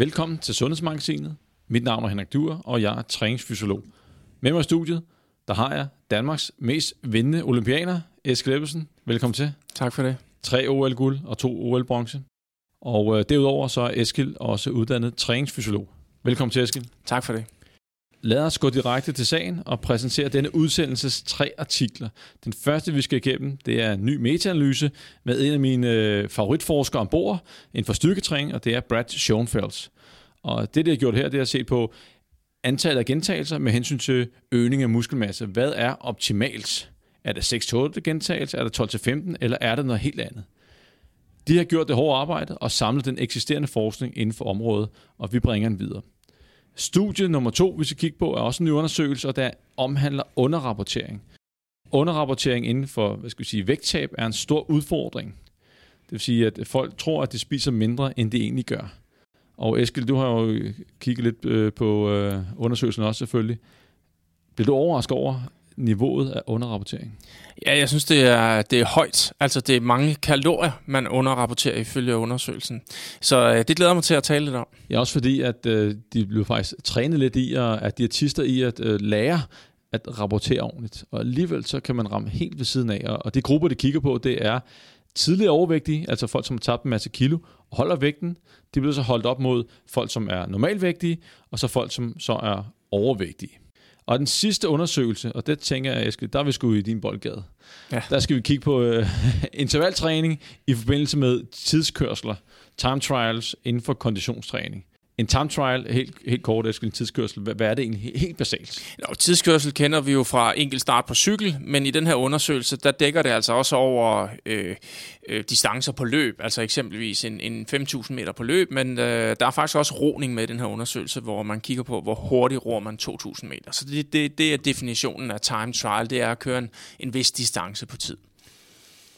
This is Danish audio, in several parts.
Velkommen til Sundhedsmagasinet. Mit navn er Henrik Duer, og jeg er træningsfysiolog. Med mig i studiet, der har jeg Danmarks mest vindende olympianer, Eskild Ebbesen. Velkommen til. Tak for det. Tre OL-guld og to OL-bronze. Og øh, derudover så er Eskild også uddannet træningsfysiolog. Velkommen til, Eskild. Tak for det. Lad os gå direkte til sagen og præsentere denne udsendelses tre artikler. Den første, vi skal igennem, det er en ny metaanalyse med en af mine øh, favoritforskere ombord inden for styrketræning, og det er Brad Schoenfeld. Og det, det har gjort her, det er at se på antallet af gentagelser med hensyn til øgning af muskelmasse. Hvad er optimalt? Er det 6-8 gentagelser, er det 12-15, eller er det noget helt andet? De har gjort det hårde arbejde og samlet den eksisterende forskning inden for området, og vi bringer den videre. Studie nummer to, vi skal kigge på, er også en ny undersøgelse, og der omhandler underrapportering. Underrapportering inden for hvad skal vi sige, vægttab er en stor udfordring. Det vil sige, at folk tror, at de spiser mindre, end de egentlig gør. Og Eskild, du har jo kigget lidt øh, på øh, undersøgelsen også selvfølgelig. Bliver du overrasket over niveauet af underrapportering? Ja, jeg synes, det er, det er højt. Altså, det er mange kalorier, man underrapporterer ifølge undersøgelsen. Så øh, det glæder mig til at tale lidt om. Ja, også fordi, at øh, de blev faktisk trænet lidt i, og at diætister i at øh, lære at rapportere ordentligt. Og alligevel så kan man ramme helt ved siden af. Og de grupper, de kigger på, det er tidligere overvægtige, altså folk, som har tabt en masse kilo, og holder vægten. De bliver så holdt op mod folk, som er normalvægtige, og så folk, som så er overvægtige. Og den sidste undersøgelse, og det tænker jeg, Eske, der er vi sgu i din boldgade. Ja. Der skal vi kigge på øh, intervaltræning i forbindelse med tidskørsler, time trials inden for konditionstræning. En time trial, helt, helt kort, Eskild, en tidskørsel, hvad, hvad er det egentlig helt basalt? Nå, tidskørsel kender vi jo fra enkelt start på cykel, men i den her undersøgelse, der dækker det altså også over øh, øh, distancer på løb, altså eksempelvis en, en 5.000 meter på løb, men øh, der er faktisk også roning med i den her undersøgelse, hvor man kigger på, hvor hurtigt ror man 2.000 meter. Så det, det, det er definitionen af time trial, det er at køre en, en vis distance på tid.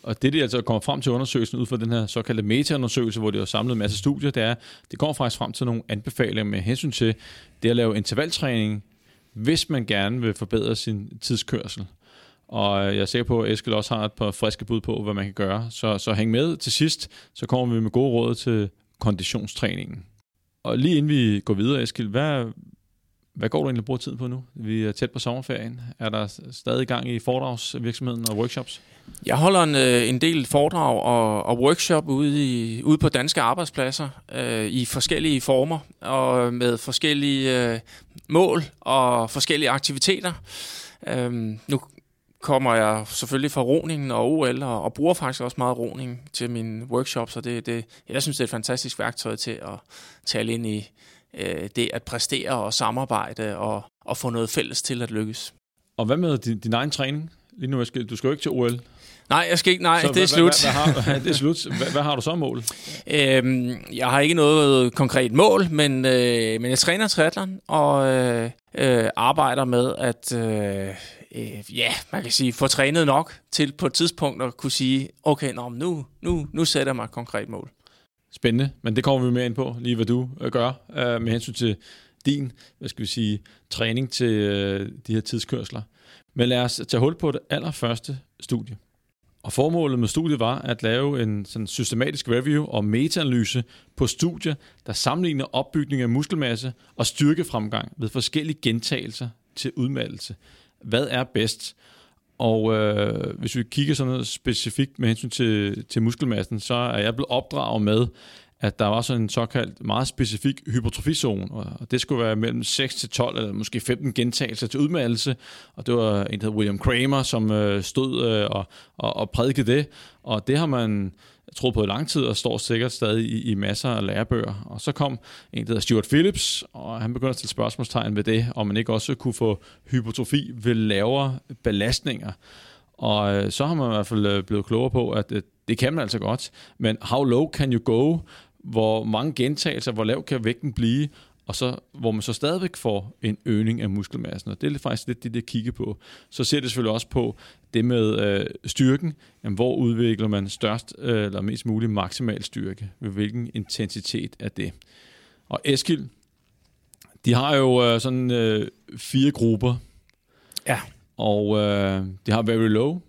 Og det, de altså kommer frem til undersøgelsen ud fra den her såkaldte meta-undersøgelse, hvor de har samlet en masse studier, det er, det går faktisk frem til nogle anbefalinger med hensyn til det at lave intervaltræning, hvis man gerne vil forbedre sin tidskørsel. Og jeg er sikker på, at Eskild også har et par friske bud på, hvad man kan gøre. Så, så hæng med til sidst, så kommer vi med gode råd til konditionstræningen. Og lige inden vi går videre, Eskild, hvad, hvad går du egentlig bruge tiden på nu? Vi er tæt på sommerferien. Er der stadig gang i foredragsvirksomheden og workshops? Jeg holder en, øh, en del foredrag og, og workshop ude, i, ude på danske arbejdspladser øh, i forskellige former og med forskellige øh, mål og forskellige aktiviteter. Øh, nu kommer jeg selvfølgelig fra roningen og OL og, og bruger faktisk også meget roning til mine workshops, og det, det, jeg synes, det er et fantastisk værktøj til at tale ind i øh, det at præstere og samarbejde og, og få noget fælles til at lykkes. Og hvad med din, din egen træning? Lige nu, du skal jo ikke til OL. Nej, jeg skal ikke. Nej, så det er hvad, slut. Hvad, hvad, hvad har, det er slut. Hvad, hvad har du så mål? Øhm, jeg har ikke noget konkret mål, men, øh, men jeg træner triathlon og øh, øh, arbejder med at øh, øh, ja, man kan sige, få trænet nok til på et tidspunkt at kunne sige, okay, nå, nu, nu, nu sætter jeg mig et konkret mål. Spændende, men det kommer vi mere ind på, lige hvad du øh, gør øh, med hensyn til din, hvad skal vi sige, træning til øh, de her tidskørsler. Men lad os tage hul på det allerførste studie. Og formålet med studiet var at lave en sådan systematisk review og metaanalyse på studier, der sammenligner opbygning af muskelmasse og styrkefremgang ved forskellige gentagelser til udmattelse. Hvad er bedst? Og øh, hvis vi kigger sådan noget specifikt med hensyn til, til muskelmassen, så er jeg blevet opdraget med, at der var sådan en såkaldt meget specifik hypertrofizone, og det skulle være mellem 6 til 12 eller måske 15 gentagelser til udmattelse, og det var en, der hed William Kramer, som øh, stod øh, og, og, og prædikede det, og det har man troet på i lang tid, og står sikkert stadig i, i masser af lærebøger. Og så kom en, der hedder Stuart Phillips, og han begyndte at stille spørgsmålstegn ved det, om man ikke også kunne få hypertrofi ved lavere belastninger. Og øh, så har man i hvert fald øh, blevet klogere på, at øh, det kan man altså godt, men how low can you go? Hvor mange gentagelser, hvor lav kan vægten blive, og så, hvor man så stadigvæk får en øgning af muskelmassen. Og det er faktisk lidt det, det kigger på. Så ser det selvfølgelig også på det med øh, styrken. Jamen, hvor udvikler man størst øh, eller mest mulig maksimal styrke? Ved hvilken intensitet er det? Og Eskild, de har jo øh, sådan øh, fire grupper. Ja. Og øh, de har very low.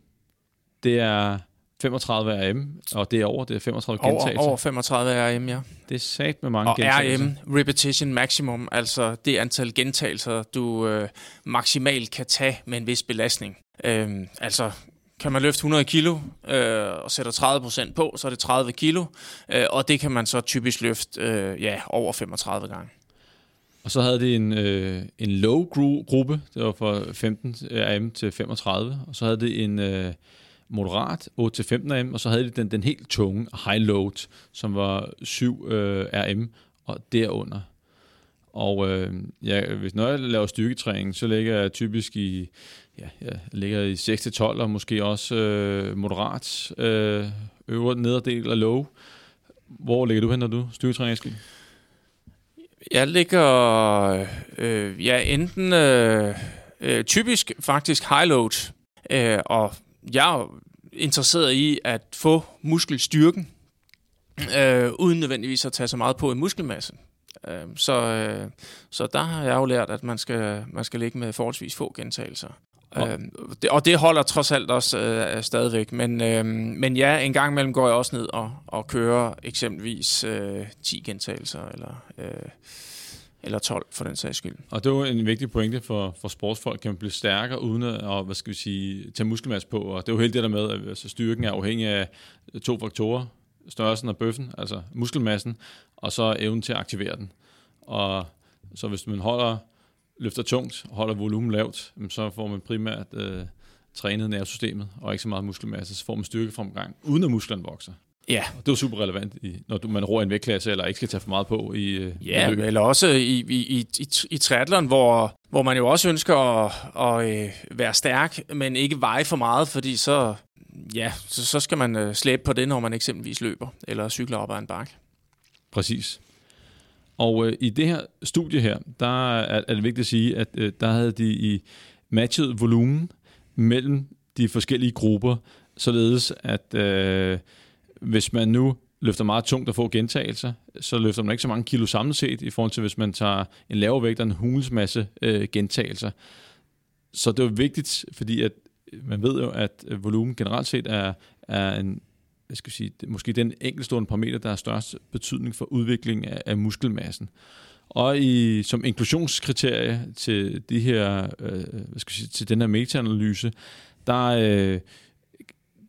Det er 35 RM, og det er over, det er 35 over, gentagelser. over 35 RM, ja. Det er sat med mange Og gentagelser. RM, repetition maximum, altså det antal gentagelser, du øh, maksimalt kan tage med en vis belastning. Øhm, altså kan man løfte 100 kilo øh, og sætter 30% på, så er det 30 kilo, øh, og det kan man så typisk løfte øh, ja, over 35 gange. Og så havde de en, øh, en low-gruppe, det var fra 15 RM til 35, og så havde de en øh, moderat 8-15 RM, og så havde de den, den helt tunge high load, som var 7 øh, RM og derunder. Og øh, ja, hvis når jeg laver styrketræning, så ligger jeg typisk i, ja, jeg ligger i 6-12, og måske også øh, moderat øh, øvre nederdel af low. Hvor ligger du hen, når du styrketræner, Eskild? Jeg ligger øh, ja, enten øh, øh, typisk faktisk high load, øh, og jeg er interesseret i at få muskelstyrken, øh, uden nødvendigvis at tage så meget på i muskelmasse. Øh, så, øh, så der har jeg jo lært, at man skal, man skal ligge med forholdsvis få gentagelser. Og- Øh, det, og det holder trods alt også øh, stadigvæk. Men, øh, men ja, en gang imellem går jeg også ned og, og kører eksempelvis øh, 10 gentagelser, eller, øh, eller 12 for den sags skyld. Og det er en vigtig pointe for, for sportsfolk, kan man blive stærkere uden at og, hvad skal vi sige, tage muskelmasse på. Og det er jo helt det der med, at altså, styrken er afhængig af to faktorer. Størrelsen af bøffen, altså muskelmassen, og så evnen til at aktivere den. Og så hvis man holder, løfter tungt og holder volumen lavt, så får man primært øh, trænet nervesystemet og ikke så meget muskelmasse. Så får man styrkefremgang, uden at musklerne vokser. Ja, Og det er super relevant, i, når du, man roer en vægtklasse, eller ikke skal tage for meget på i, øh, i Ja, løb. eller også i, i, i, i, i triathlon, hvor, hvor man jo også ønsker at, at øh, være stærk, men ikke veje for meget, fordi så, ja, så, så skal man øh, slæbe på det, når man eksempelvis løber eller cykler op ad en bakke. Præcis. Og øh, i det her studie her, der er, er det vigtigt at sige, at øh, der havde de i matchet volumen mellem de forskellige grupper, således at øh, hvis man nu løfter meget tungt og få gentagelser, så løfter man ikke så mange kilo samlet set, i forhold til hvis man tager en lavere vægt og en hulsmasse øh, gentagelser. Så det er vigtigt, fordi at øh, man ved jo, at øh, volumen generelt set er, er en, jeg skal sige, måske den enkeltstående parameter, der har størst betydning for udvikling af, af muskelmassen. Og i, som inklusionskriterie til de her, øh, hvad skal jeg sige, til den her metaanalyse, der øh,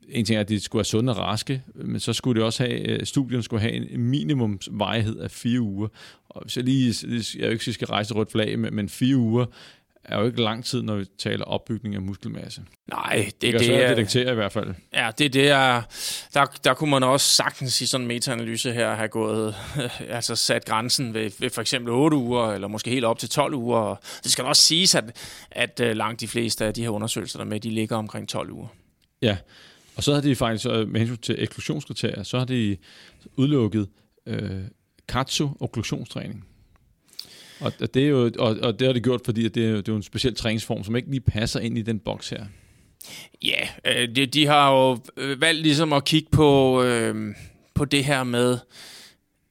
en ting er, at de skulle være sunde og raske, men så skulle det også have, øh, studien skulle have en minimumsvarighed af fire uger. Og hvis jeg lige, jeg jo ikke skal rejse rødt flag, men, men fire uger er jo ikke lang tid, når vi taler opbygning af muskelmasse. Nej, Det, det, det er, detektere i hvert fald. ja, det, det er, der, der kunne man også sagtens i sådan en metaanalyse her have gået, altså sat grænsen ved, ved for eksempel 8 uger, eller måske helt op til 12 uger. Og det skal også siges, at, at øh, langt de fleste af de her undersøgelser, der er med, de ligger omkring 12 uger. Ja, og så har de faktisk, øh, med hensyn til eksklusionskriterier, så har de udelukket øh, katsu okklusionstræning. Og og det, er jo, og, og det har de gjort, fordi at det, er, jo- det er jo en speciel træningsform, som ikke lige passer ind i den boks her. Ja, øh, de, de har jo øh, valgt ligesom at kigge på, øh, på det her med,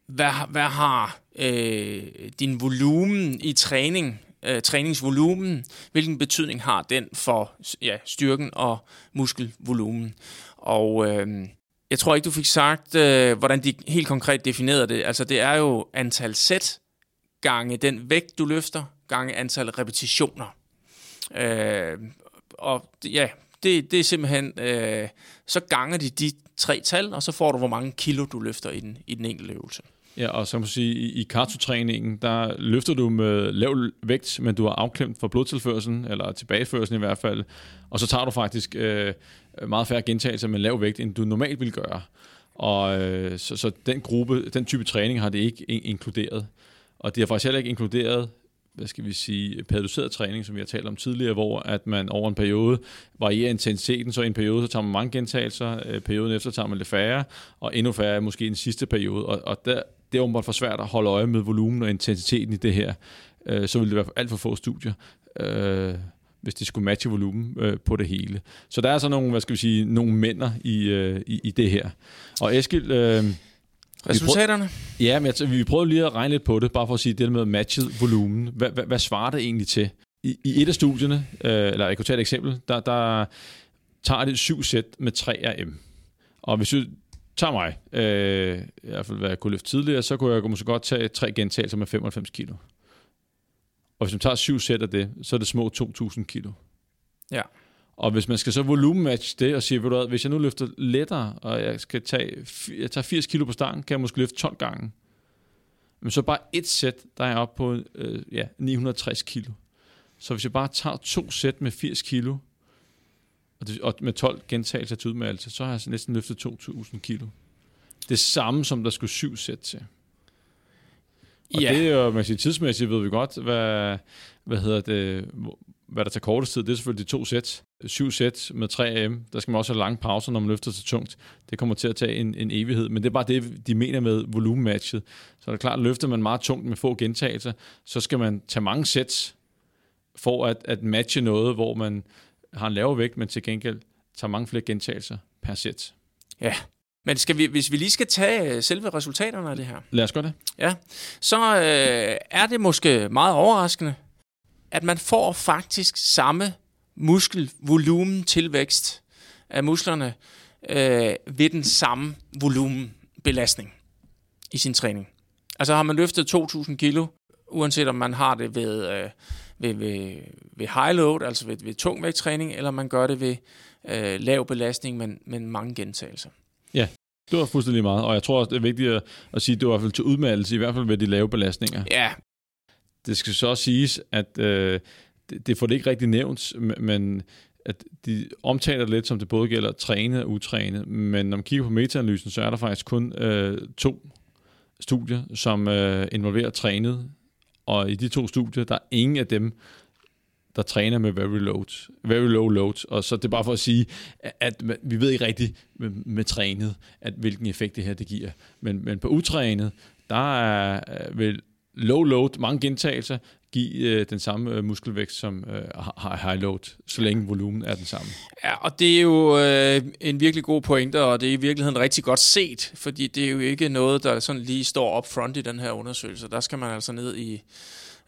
hvad, hvad har øh, din volumen i træning, øh, træningsvolumen, hvilken betydning har den for ja, styrken og muskelvolumen. Og øh, jeg tror ikke, du fik sagt, øh, hvordan de helt konkret definerede det. Altså det er jo antal sæt gange den vægt, du løfter, gange antal repetitioner. Øh, og ja, det, det er simpelthen, øh, så ganger de de tre tal, og så får du, hvor mange kilo du løfter i den, i den enkelte øvelse. Ja, og så må man sige, i, kartotræningen, der løfter du med lav vægt, men du har afklemt for blodtilførselen, eller tilbageførselen i hvert fald, og så tager du faktisk øh, meget færre gentagelser med lav vægt, end du normalt ville gøre. Og øh, så, så den gruppe, den type træning har det ikke in- inkluderet. Og det har faktisk heller ikke inkluderet hvad skal vi sige, periodiseret træning, som vi har talt om tidligere, hvor at man over en periode varierer intensiteten, så i en periode så tager man mange gentagelser, øh, perioden efter tager man lidt færre, og endnu færre måske i den sidste periode. Og, og der, det er åbenbart for svært at holde øje med volumen og intensiteten i det her. Øh, så vil det være alt for få studier, øh, hvis de skulle matche volumen øh, på det hele. Så der er så nogle, hvad skal vi sige, nogle mænder i, øh, i, i det her. Og Eskild, øh, Resultaterne? Ja, men jeg, vi prøvede lige at regne lidt på det, bare for at sige det med matchet volumen. Hvad, hvad, hvad svarer det egentlig til? I, i et af studierne, øh, eller jeg kunne tage et eksempel, der, der tager det syv sæt med 3 RM. Og hvis du tager mig, øh, i hvert fald hvad jeg kunne løfte tidligere, så kunne jeg måske godt tage tre gentagelser med 95 kilo. Og hvis man tager syv sæt af det, så er det små 2.000 kilo. Ja. Og hvis man skal så volumenmatch det og sige, ved du hvad, hvis jeg nu løfter lettere, og jeg skal tage, jeg tager 80 kilo på stangen, kan jeg måske løfte 12 gange. Men så bare et sæt, der er oppe på øh, ja, 960 kilo. Så hvis jeg bare tager to sæt med 80 kilo, og, det, og med 12 gentagelser til udmeldelse, så har jeg næsten løftet 2.000 kilo. Det samme som der skulle syv sæt til. Og Ja. det er jo, man siger, tidsmæssigt ved vi godt, hvad, hvad hedder det, hvad der tager kortest tid. Det er selvfølgelig de to sæt. Syv sæt med 3 AM. Der skal man også have lange pauser, når man løfter så tungt. Det kommer til at tage en, en evighed. Men det er bare det, de mener med volumenmatchet. Så er det klart, at løfter man meget tungt med få gentagelser, så skal man tage mange sæt for at, at matche noget, hvor man har en lavere vægt, men til gengæld tager mange flere gentagelser per sæt. Ja. Men skal vi, hvis vi lige skal tage øh, selve resultaterne af det her, Lad os gøre det. ja, så øh, er det måske meget overraskende, at man får faktisk samme muskelvolumen tilvækst af musklerne øh, ved den samme volumenbelastning i sin træning. Altså har man løftet 2.000 kilo, uanset om man har det ved, øh, ved, ved, ved high load, altså ved, ved tungvægttræning, eller man gør det ved øh, lav belastning, men, men mange gentagelser. Det var fuldstændig meget, og jeg tror også, det er vigtigt at, at sige, at det var i hvert fald til udmeldelse, i hvert fald ved de lave belastninger. Ja, Det skal så også siges, at øh, det, det får det ikke rigtig nævnt, men at de omtaler det lidt, som det både gælder træne og utræne, men når man kigger på metaanalysen, så er der faktisk kun øh, to studier, som øh, involverer trænet, og i de to studier, der er ingen af dem, der træner med very, loads, very low loads. Og så det er bare for at sige, at, at vi ved ikke rigtigt med, med trænet, at hvilken effekt det her det giver. Men, men på utrænet, der er vil vel low load, mange gentagelser, give øh, den samme øh, muskelvækst som øh, high load, så længe volumen er den samme. Ja, og det er jo øh, en virkelig god pointe, og det er i virkeligheden rigtig godt set, fordi det er jo ikke noget, der sådan lige står up front i den her undersøgelse. Der skal man altså ned i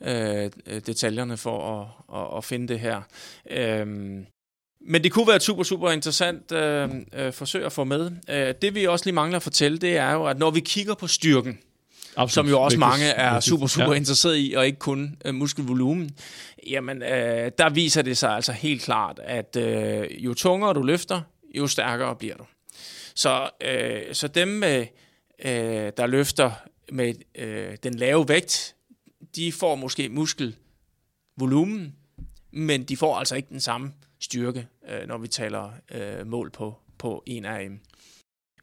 øh, detaljerne for at, at, at finde det her. Øhm, men det kunne være et super, super interessant øh, øh, forsøg at få med. Øh, det vi også lige mangler at fortælle, det er jo, at når vi kigger på styrken, Absolut. som jo også Vigtigt. mange er Vigtigt. super, super Ja. interesseret i, og ikke kun øh, muskelvolumen, jamen øh, der viser det sig altså helt klart, at øh, jo tungere du løfter, jo stærkere bliver du. Så, øh, så dem, med, øh, der løfter med øh, den lave vægt, de får måske muskelvolumen, men de får altså ikke den samme styrke, øh, når vi taler øh, mål på, på 1 RM.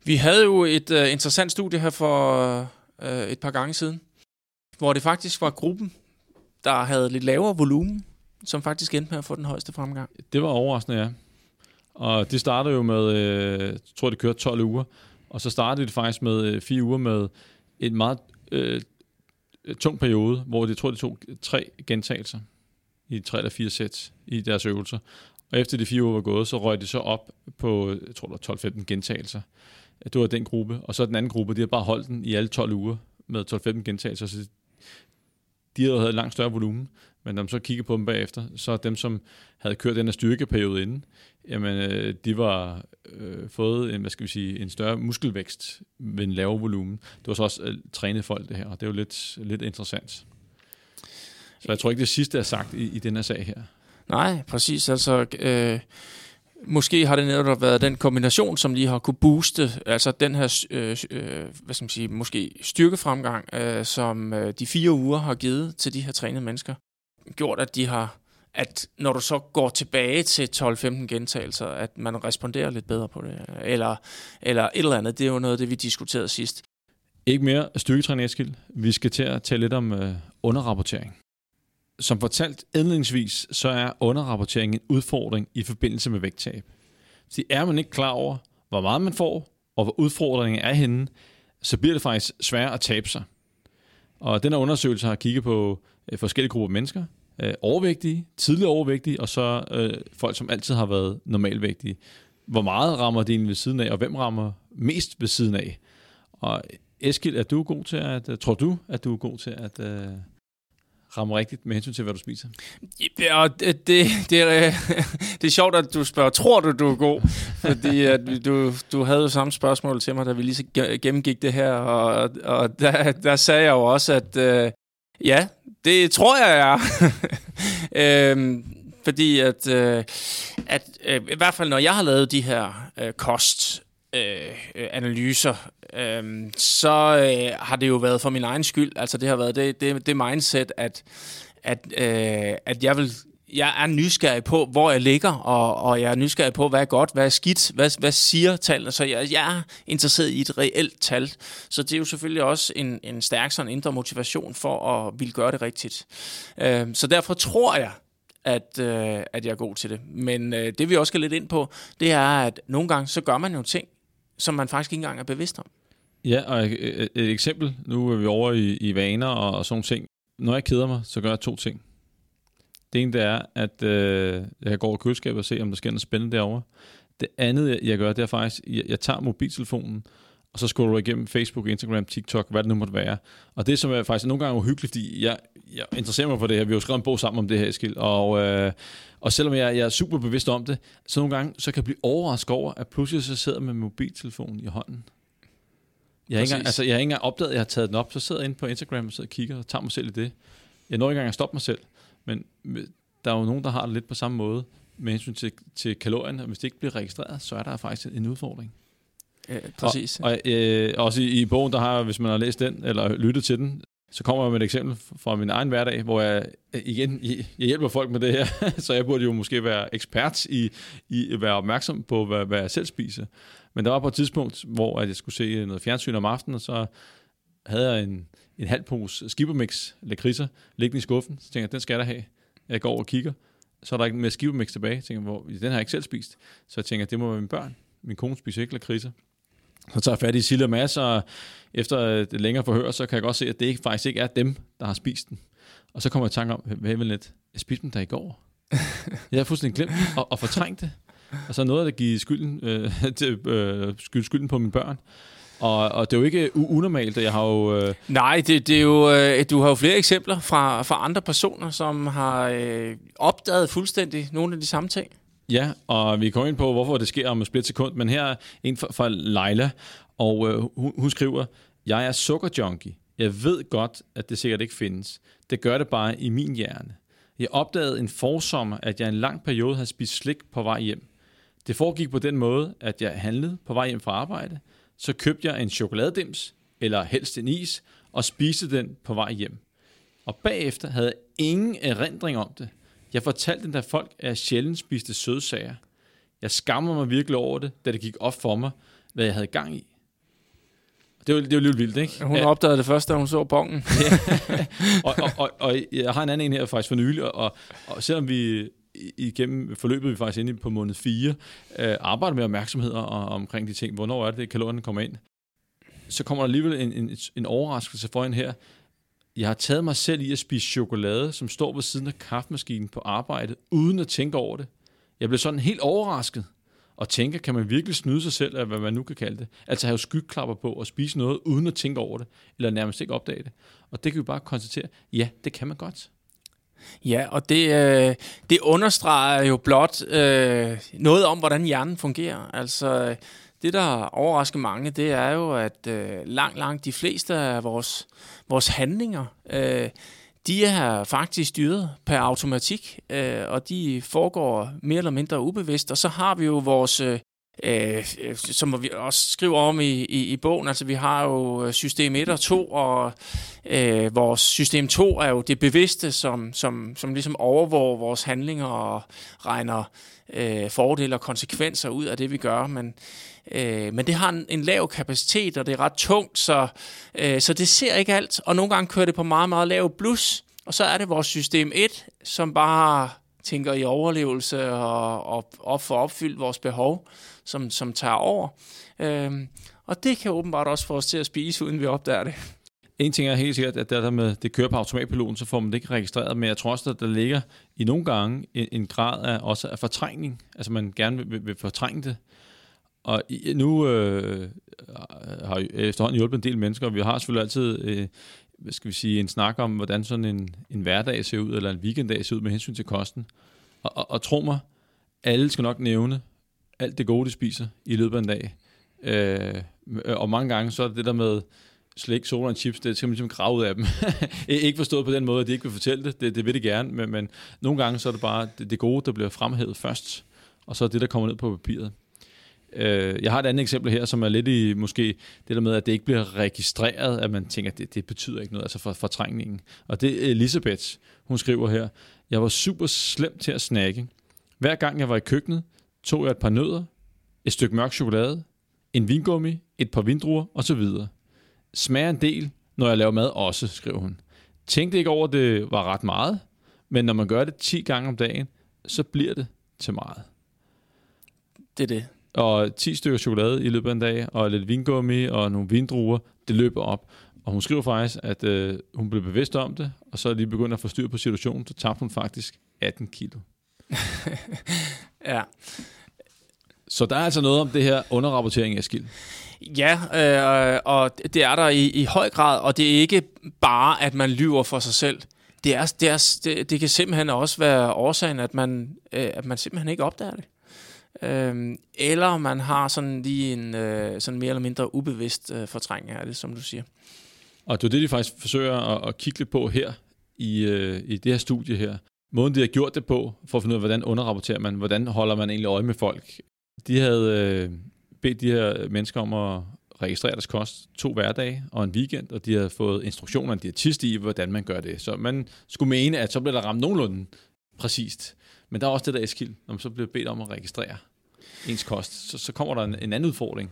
Vi havde jo et øh, interessant studie her for øh, et par gange siden, hvor det faktisk var gruppen, der havde lidt lavere volumen, som faktisk endte med at få den højeste fremgang. Det var overraskende, ja. Og det startede jo med, øh, jeg tror det kørte 12 uger, og så startede det faktisk med øh, fire uger med en meget øh, tung periode, hvor de tror, de tog tre gentagelser i tre eller fire sæt i deres øvelser. Og efter de fire uger var gået, så røg de så op på, jeg tror det var 12-15 gentagelser. Det var den gruppe. Og så den anden gruppe, de har bare holdt den i alle 12 uger med 12-15 gentagelser. Så de havde et langt større volumen. Men når man så kigger på dem bagefter, så er dem, som havde kørt den her styrkeperiode inden, jamen, øh, de var øh, fået en, hvad skal vi sige, en større muskelvækst ved en lavere volumen. Det var så også øh, trænet folk, det her, og det er jo lidt, lidt interessant. Så jeg tror ikke, det sidste er sagt i, i den her sag her. Nej, præcis. Altså, øh, måske har det netop været den kombination, som lige har kunne booste, altså den her, øh, øh, hvad skal man sige, måske styrkefremgang, øh, som øh, de fire uger har givet til de her trænede mennesker, gjort, at de har, at når du så går tilbage til 12-15 gentagelser, at man responderer lidt bedre på det, eller, eller et eller andet. Det er jo noget af det, vi diskuterede sidst. Ikke mere styrketræning, Eskild. Vi skal til at tale lidt om øh, underrapportering. Som fortalt indledningsvis, så er underrapportering en udfordring i forbindelse med vægttab. Så er man ikke klar over, hvor meget man får, og hvor udfordringen er henne, så bliver det faktisk sværere at tabe sig. Og den her undersøgelse har kigget på øh, forskellige grupper af mennesker. Øh, overvægtige, tidligere overvægtige, og så øh, folk, som altid har været normalvægtige. Hvor meget rammer det egentlig ved siden af, og hvem rammer mest ved siden af? Og Eskild, er du god til at, øh, tror du, at du er god til at Øh rammer rigtigt med hensyn til, hvad du spiser? Ja, det, det, det, er, det er sjovt, at du spørger, tror du, du er god? Fordi at du, du havde jo samme spørgsmål til mig, da vi lige gennemgik det her, og, og der, der sagde jeg jo også, at øh, ja, det tror jeg, jeg er. øhm, fordi at, øh, at øh, i hvert fald når jeg har lavet de her øh, kost øh, øh, øhm, så øh, har det jo været for min egen skyld. Altså det har været det, det, det mindset, at, at, øh, at jeg vil jeg er nysgerrig på, hvor jeg ligger, og, og jeg er nysgerrig på, hvad er godt, hvad er skidt, hvad, hvad siger tallene. Så jeg, jeg er interesseret i et reelt tal. Så det er jo selvfølgelig også en, en stærk sådan indre motivation for at ville gøre det rigtigt. Øh, så derfor tror jeg, at, øh, at jeg er god til det. Men øh, det vi også skal lidt ind på, det er, at nogle gange så gør man jo ting, som man faktisk ikke engang er bevidst om. Ja, og et, et eksempel, nu er vi over i, i vaner og, og sådan ting. Når jeg keder mig, så gør jeg to ting. Det ene det er, at øh, jeg går over køleskabet og ser, om der sker noget spændende derovre. Det andet, jeg, jeg gør, det er faktisk, jeg, jeg tager mobiltelefonen, og så scroller du igennem Facebook, Instagram, TikTok, hvad det nu måtte være. Og det, som er faktisk nogle gange uhyggeligt, fordi jeg, jeg interesserer mig for det her, vi har jo skrevet en bog sammen om det her, Eskild, og, øh, og selvom jeg, jeg er super bevidst om det, så nogle gange, så kan jeg blive overrasket over, at pludselig så sidder jeg med mobiltelefonen i hånden. Jeg har, ikke engang, altså, jeg har ikke engang opdaget, at jeg har taget den op, så sidder jeg inde på Instagram og sidder og kigger og tager mig selv i det. Jeg når ikke engang at stoppe mig selv, men der er jo nogen, der har det lidt på samme måde med hensyn til, til kalorierne. Hvis det ikke bliver registreret, så er der faktisk en udfordring. Ja, præcis. Og, og øh, også i, i bogen, der har, hvis man har læst den, eller lyttet til den, så kommer jeg med et eksempel fra min egen hverdag, hvor jeg igen, jeg hjælper folk med det her, så jeg burde jo måske være ekspert i, i at være opmærksom på, hvad, hvad jeg selv spiser. Men der var på et tidspunkt, hvor jeg skulle se noget fjernsyn om aftenen, og så havde jeg en, en halv pose skibermix lakridser liggende i skuffen. Så tænkte jeg, den skal jeg da have. Jeg går over og kigger, så er der ikke mere skibermix tilbage. Jeg tænker, hvor, den har jeg ikke selv spist. Så jeg tænker, det må være mine børn. Min kone spiser ikke lakridser. Så tager jeg fat i Silla Mads, og efter et længere forhør, så kan jeg godt se, at det ikke, faktisk ikke er dem, der har spist den. Og så kommer jeg i tanke om, hvad vil lidt? Jeg spiste dem der i går. jeg har fuldstændig glemt at, at fortrænge det. Og så noget af det give skylden, øh, til, øh, skyld, skylden på mine børn. Og, og det er jo ikke unormalt, jeg har jo... Øh... Nej, det, det er jo, øh, du har jo flere eksempler fra, fra andre personer, som har øh, opdaget fuldstændig nogle af de samme ting. Ja, og vi kommer ind på, hvorfor det sker om et splitsekund, men her er en fra, fra Leila, og øh, hun, hun skriver, jeg er sukkerjunkie. Jeg ved godt, at det sikkert ikke findes. Det gør det bare i min hjerne. Jeg opdagede en forsommer, at jeg en lang periode havde spist slik på vej hjem. Det foregik på den måde, at jeg handlede på vej hjem fra arbejde. Så købte jeg en chokoladedims, eller helst en is, og spiste den på vej hjem. Og bagefter havde jeg ingen erindring om det. Jeg fortalte den der folk, at jeg sjældent spiste sødsager. Jeg skammer mig virkelig over det, da det gik op for mig, hvad jeg havde gang i. Det var, det var lidt vildt, ikke? Hun opdagede det først, da hun så bongen. og, og, og, og jeg har en anden en her faktisk for nylig, og, og selvom vi igennem forløbet vi faktisk inde på måned 4, øh, arbejder med opmærksomheder og, omkring de ting. Hvornår er det, kalorien kommer ind? Så kommer der alligevel en, en, en overraskelse for en her. Jeg har taget mig selv i at spise chokolade, som står ved siden af kaffemaskinen på arbejde, uden at tænke over det. Jeg blev sådan helt overrasket og tænker, kan man virkelig snyde sig selv af, hvad man nu kan kalde det? Altså have skyggeklapper på og spise noget, uden at tænke over det, eller nærmest ikke opdage det. Og det kan vi bare konstatere, ja, det kan man godt. Ja, og det, øh, det understreger jo blot øh, noget om, hvordan hjernen fungerer. Altså, det, der overrasker mange, det er jo, at øh, langt, langt de fleste af vores, vores handlinger, øh, de er faktisk styret per automatik, øh, og de foregår mere eller mindre ubevidst. Og så har vi jo vores øh, øh, som vi også skriver om i, i, i bogen. Altså vi har jo øh, system 1 og 2, og øh, vores system 2 er jo det bevidste, som, som, som ligesom overvåger vores handlinger og regner øh, fordele og konsekvenser ud af det, vi gør. Men, øh, men det har en, en lav kapacitet, og det er ret tungt, så, øh, så det ser ikke alt. Og nogle gange kører det på meget, meget lav blus, og så er det vores system 1, som bare tænker i overlevelse og, og, og får opfyldt vores behov som, som tager over. Øhm, og det kan åbenbart også få os til at spise, uden vi opdager det. En ting er helt sikkert, at det der med, det kører på automatpiloten, så får man det ikke registreret, men jeg tror også, at der ligger i nogle gange en, en grad af, også af fortrængning. Altså man gerne vil, vil, vil fortrænge det. Og nu øh, har jeg efterhånden hjulpet en del mennesker, og vi har selvfølgelig altid øh, hvad skal vi sige, en snak om, hvordan sådan en, en hverdag ser ud, eller en weekenddag ser ud med hensyn til kosten. Og, og, og tro mig, alle skal nok nævne alt det gode, de spiser i løbet af en dag. Øh, og mange gange, så er det det der med slik, soda og chips, det skal man ligesom grave ud af dem. ikke forstået på den måde, at de ikke vil fortælle det, det, det vil de gerne, men, men nogle gange så er det bare det, det gode, der bliver fremhævet først, og så er det, der kommer ned på papiret. Øh, jeg har et andet eksempel her, som er lidt i måske det der med, at det ikke bliver registreret, at man tænker, at det, det betyder ikke noget, altså for fortrængningen. Og det er Elisabeth, hun skriver her, jeg var super slem til at snakke. Hver gang jeg var i køkkenet, tog jeg et par nødder, et stykke mørk chokolade, en vingummi, et par vindruer osv. Smager en del, når jeg laver mad også, skriver hun. Tænkte ikke over, at det var ret meget, men når man gør det 10 gange om dagen, så bliver det til meget. Det er det. Og 10 stykker chokolade i løbet af en dag, og lidt vingummi og nogle vindruer, det løber op. Og hun skriver faktisk, at øh, hun blev bevidst om det, og så lige begyndt at få styr på situationen, så tabte hun faktisk 18 kilo. ja. Så der er altså noget om det her underrapportering, Eskild. Ja, øh, og det er der i, i høj grad, og det er ikke bare, at man lyver for sig selv. Det, er, det, er, det, det kan simpelthen også være årsagen, at man, øh, at man simpelthen ikke opdager det. Øh, eller man har sådan lige en øh, sådan mere eller mindre ubevidst øh, fortrængning af det, som du siger. Og det er det, de faktisk forsøger at, at kigge lidt på her i, øh, i det her studie her. Måden, de har gjort det på, for at finde ud af, hvordan underrapporterer man, hvordan holder man egentlig øje med folk. De havde øh, bedt de her mennesker om at registrere deres kost to hverdage og en weekend, og de havde fået instruktioner af en diætist i, hvordan man gør det. Så man skulle mene, at så bliver der ramt nogenlunde præcist. Men der er også det der eskild, når man så bliver bedt om at registrere ens kost, så, så kommer der en, en anden udfordring.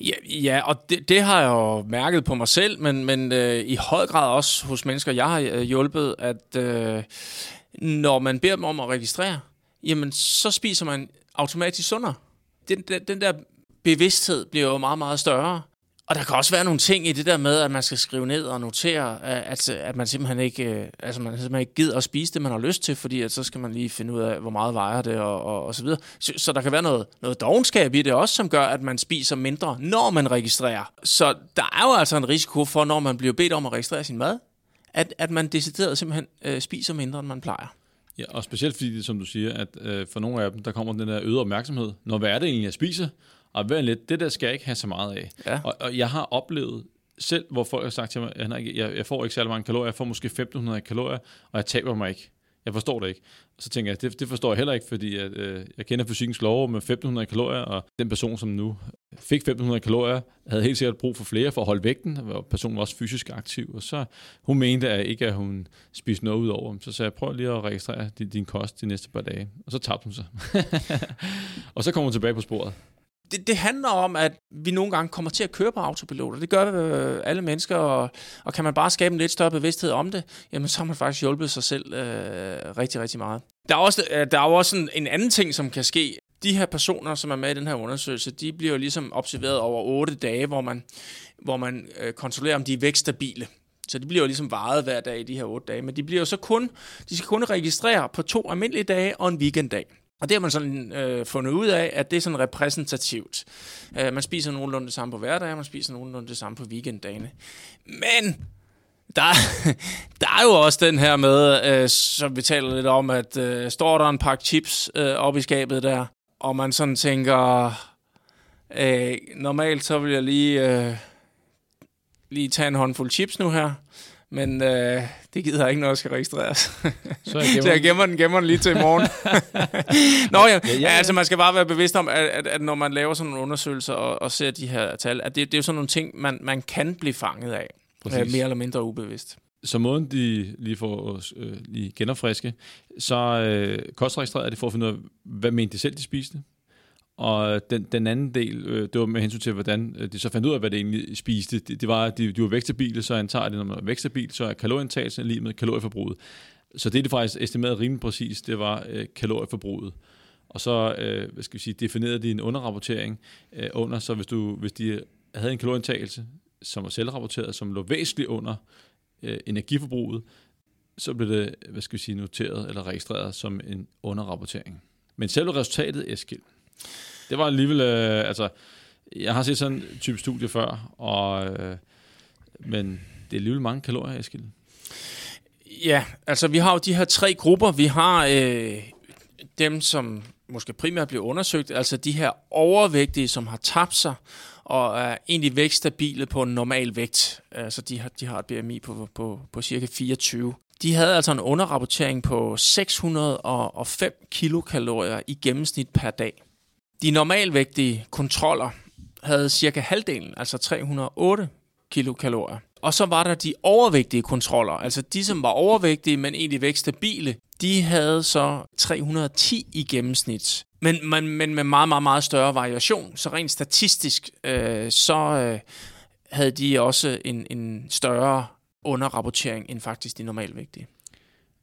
Ja, ja og det, det har jeg jo mærket på mig selv, men, men øh, i høj grad også hos mennesker, jeg har øh, hjulpet, at øh, når man beder dem om at registrere, jamen så spiser man automatisk sundere. Den, den, den der bevidsthed bliver jo meget, meget større. Og der kan også være nogle ting i det der med, at man skal skrive ned og notere, at, at man simpelthen ikke, øh, altså man simpelthen ikke gider at spise det, man har lyst til, fordi at så skal man lige finde ud af, hvor meget vejer det og, og, og så videre. Så, så der kan være noget, noget dogenskab i det også, som gør, at man spiser mindre, når man registrerer. Så der er jo altså en risiko for, når man bliver bedt om at registrere sin mad, at, at man decideret simpelthen øh, spiser mindre, end man plejer. Ja, og specielt fordi, som du siger, at øh, for nogle af dem, der kommer den der øget opmærksomhed. Når hvad er det egentlig, jeg spiser? Og vær lidt, det der skal jeg ikke have så meget af. Ja. Og, og jeg har oplevet selv, hvor folk har sagt til mig, jeg, jeg, jeg får ikke særlig mange kalorier, jeg får måske 1500 kalorier, og jeg taber mig ikke. Jeg forstår det ikke. Så tænker jeg, det, det forstår jeg heller ikke, fordi at, øh, jeg kender fysikkens lov med 1500 kalorier, og den person, som nu fik 1500 kalorier, havde helt sikkert brug for flere for at holde vægten, og personen var også fysisk aktiv, og så hun mente at ikke, at hun spiste noget ud over. Så sagde jeg, prøv lige at registrere din, din kost de næste par dage. Og så tabte hun sig. og så kom hun tilbage på sporet det, det handler om, at vi nogle gange kommer til at køre på autopilot, og det gør øh, alle mennesker, og, og kan man bare skabe en lidt større bevidsthed om det, jamen så har man faktisk hjulpet sig selv øh, rigtig, rigtig meget. Der er også, øh, der er også en, en anden ting, som kan ske. De her personer, som er med i den her undersøgelse, de bliver jo ligesom observeret over otte dage, hvor man, hvor man øh, kontrollerer, om de er vækststabile. Så de bliver jo ligesom varet hver dag i de her otte dage, men de bliver jo så kun, de skal kun registrere på to almindelige dage og en weekenddag. Og det har man sådan øh, fundet ud af, at det er sådan repræsentativt. Øh, man spiser nogenlunde det samme på hverdag, man spiser nogenlunde det samme på weekenddagene. Men der, der er jo også den her med, øh, som vi taler lidt om, at øh, står der en pakke chips øh, op i skabet der, og man sådan tænker, øh, normalt så vil jeg lige, øh, lige tage en håndfuld chips nu her, men øh, det gider jeg ikke, når jeg skal registreres. Så jeg gemmer, så jeg gemmer den, gemmer den lige til i morgen. Nå ja, ja, ja, ja, altså man skal bare være bevidst om, at, at, at når man laver sådan nogle undersøgelser og, og ser de her tal, at det, det er jo sådan nogle ting, man, man kan blive fanget af. Øh, mere eller mindre ubevidst. Så måden de lige får øh, lige genopfriske, så øh, kostregistrerer de for at finde ud af, hvad mente de selv, de spiste, og den, den anden del, øh, det var med hensyn til, hvordan øh, de så fandt ud af, hvad det egentlig spiste. Det, det var, at de, de var vækstabile, så antager det, når man er vækstabil, så er kalorieindtagelsen lige med kalorieforbruget. Så det, de faktisk estimerede rimelig præcis, det var øh, kalorieforbruget. Og så, øh, hvad skal vi sige, definerede de en underrapportering øh, under, så hvis, du, hvis de havde en kalorieindtagelse, som var selvrapporteret, som lå væsentligt under øh, energiforbruget, så blev det, hvad skal vi sige, noteret eller registreret som en underrapportering. Men selve resultatet, Eskild, det var alligevel, øh, altså, jeg har set sådan en type studie før, og, øh, men det er alligevel mange kalorier, Eskild. Ja, altså vi har jo de her tre grupper. Vi har øh, dem, som måske primært bliver undersøgt, altså de her overvægtige, som har tabt sig og er egentlig vækststabile på en normal vægt. Altså de har, de har et BMI på, på, på cirka 24. De havde altså en underrapportering på 605 kilokalorier i gennemsnit per dag. De normalvægtige kontroller havde cirka halvdelen, altså 308 kilokalorier. Og så var der de overvægtige kontroller, altså de, som var overvægtige, men egentlig vækstabile, de havde så 310 i gennemsnit. Men, men, men med meget, meget, meget større variation. Så rent statistisk, øh, så øh, havde de også en, en større underrapportering end faktisk de normalvægtige.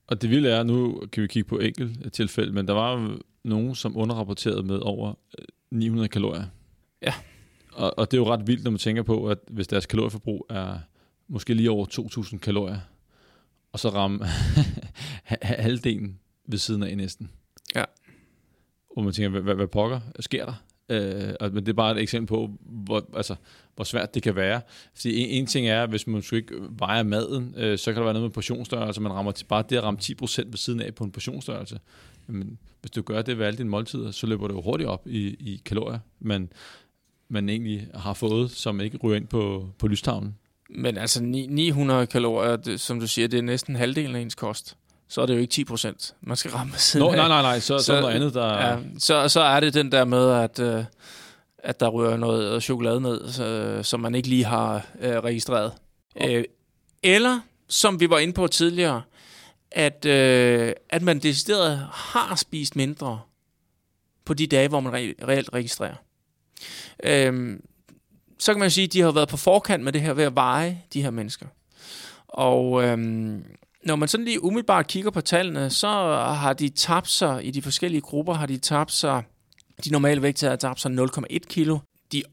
Og det vilde er, nu kan vi kigge på enkelt tilfælde, men der var jo nogen, som underrapporterede med over 900 øh, kalorier. Ja. Og, og det er jo ret vildt, når man tænker på, at hvis deres kalorieforbrug er måske lige over 2.000 kalorier, og så ramme halvdelen ved siden af næsten. Ja. Og man tænker, hvad, hvad, hvad pokker sker der? Øh, men det er bare et eksempel på, hvor, altså, hvor svært det kan være. Fordi en, en ting er, hvis man skulle ikke vejer maden, øh, så kan der være noget med portionsstørrelse. Man rammer til, bare det at ramme 10% ved siden af på en portionsstørrelse. Men hvis du gør det ved alle dine måltider, så løber det jo hurtigt op i, i kalorier, man, man egentlig har fået, som ikke ryger ind på, på lystavlen. Men altså 900 kalorier, det, som du siger, det er næsten halvdelen af ens kost. Så er det jo ikke 10 procent, man skal ramme siden Nå, Nej, nej, nej, så, så, så noget andet, der... Ja, så, så er det den der med, at, øh, at der rører noget chokolade ned, så, som man ikke lige har øh, registreret. Øh, eller, som vi var inde på tidligere, at, øh, at man decideret har spist mindre på de dage, hvor man re- reelt registrerer. Øh, så kan man sige, at de har været på forkant med det her ved at veje de her mennesker. Og øhm, når man sådan lige umiddelbart kigger på tallene, så har de tabt sig i de forskellige grupper, har de tabt sig, de normale vægte har tabt sig 0,1 kilo. De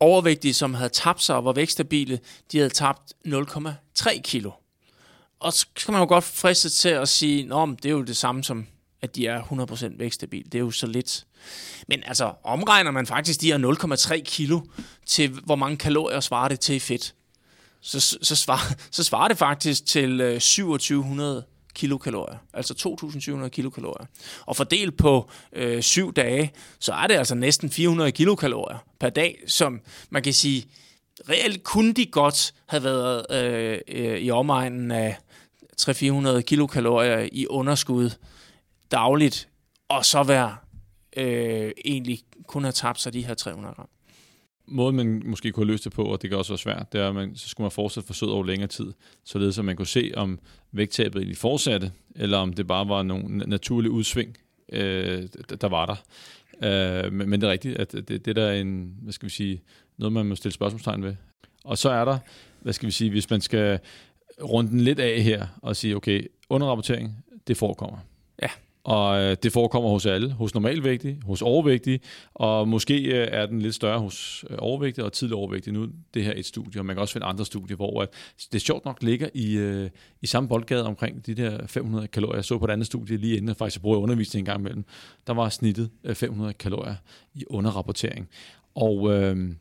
overvægtige, som havde tabt sig og var vækstabile, de havde tabt 0,3 kilo. Og så kan man jo godt friste til at sige, at det er jo det samme som at de er 100% vækstabil. Det er jo så lidt. Men altså, omregner man faktisk de her 0,3 kilo til, hvor mange kalorier svarer det til i fedt, så, så, svarer, så svarer det faktisk til øh, 2700 kilokalorier, altså 2.700 kilokalorier. Og fordelt på øh, syv dage, så er det altså næsten 400 kilokalorier per dag, som man kan sige, reelt kunne de godt have været øh, øh, i omegnen af 300-400 kilokalorier i underskud dagligt, og så være øh, egentlig kun have tabt sig de her 300 gram. Måden, man måske kunne løse det på, og det kan også være svært, det er, at man, så skulle man fortsætte forsøget over længere tid, således at man kunne se, om vægttabet egentlig fortsatte, eller om det bare var nogle naturlige udsving, øh, der var der. Øh, men, men det er rigtigt, at det, det der er en, hvad skal vi sige, noget, man må stille spørgsmålstegn ved. Og så er der, hvad skal vi sige, hvis man skal runde den lidt af her og sige, okay, underrapportering, det forekommer. Og øh, det forekommer hos alle, hos normalvægtige, hos overvægtige, og måske øh, er den lidt større hos øh, overvægtige og tidlig overvægtige. Nu det her et studie, og man kan også finde andre studier, hvor at det sjovt nok ligger i, i samme boldgade omkring de der 500 kalorier. Jeg så på et andet studie lige inden, jeg faktisk bruger undervisning en gang imellem. Der var snittet 500 kalorier i underrapportering. Og øh,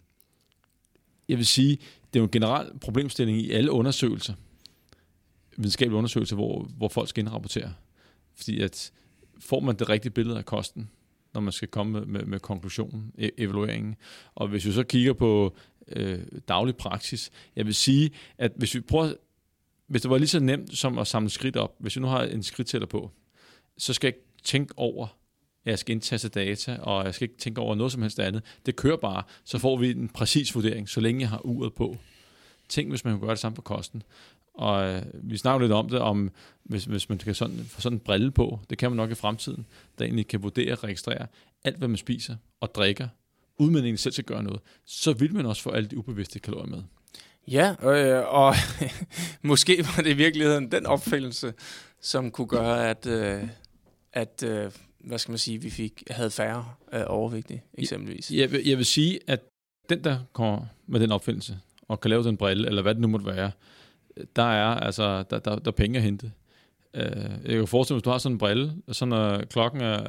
jeg vil sige, det er jo en generel problemstilling i alle undersøgelser, videnskabelige undersøgelser, hvor, hvor folk skal indrapportere. Fordi at får man det rigtige billede af kosten, når man skal komme med, med, med konklusionen, e- evalueringen. Og hvis vi så kigger på øh, daglig praksis, jeg vil sige, at hvis vi prøver, hvis det var lige så nemt som at samle skridt op, hvis vi nu har en skridttæller på, så skal jeg ikke tænke over, at jeg skal indtaste data, og jeg skal ikke tænke over noget som helst andet. Det kører bare, så får vi en præcis vurdering, så længe jeg har uret på. Tænk, hvis man kunne gøre det samme på kosten. Og øh, vi snakker lidt om det, om hvis, hvis man kan sådan, få sådan en brille på, det kan man nok i fremtiden, der egentlig kan vurdere og registrere alt, hvad man spiser og drikker, uden man egentlig selv skal gøre noget, så vil man også få alle de ubevidste kalorier med. Ja, øh, og måske var det i virkeligheden den opfældelse, som kunne gøre, at, øh, at øh, hvad skal man sige, vi fik havde færre øh, overvægtige, eksempelvis. Jeg, jeg, vil, jeg vil sige, at den, der kommer med den opfindelse, og kan lave den brille, eller hvad det nu måtte være, der er altså der, der, der er penge at hente. Uh, jeg kan forestille mig, hvis du har sådan en brille, så når klokken er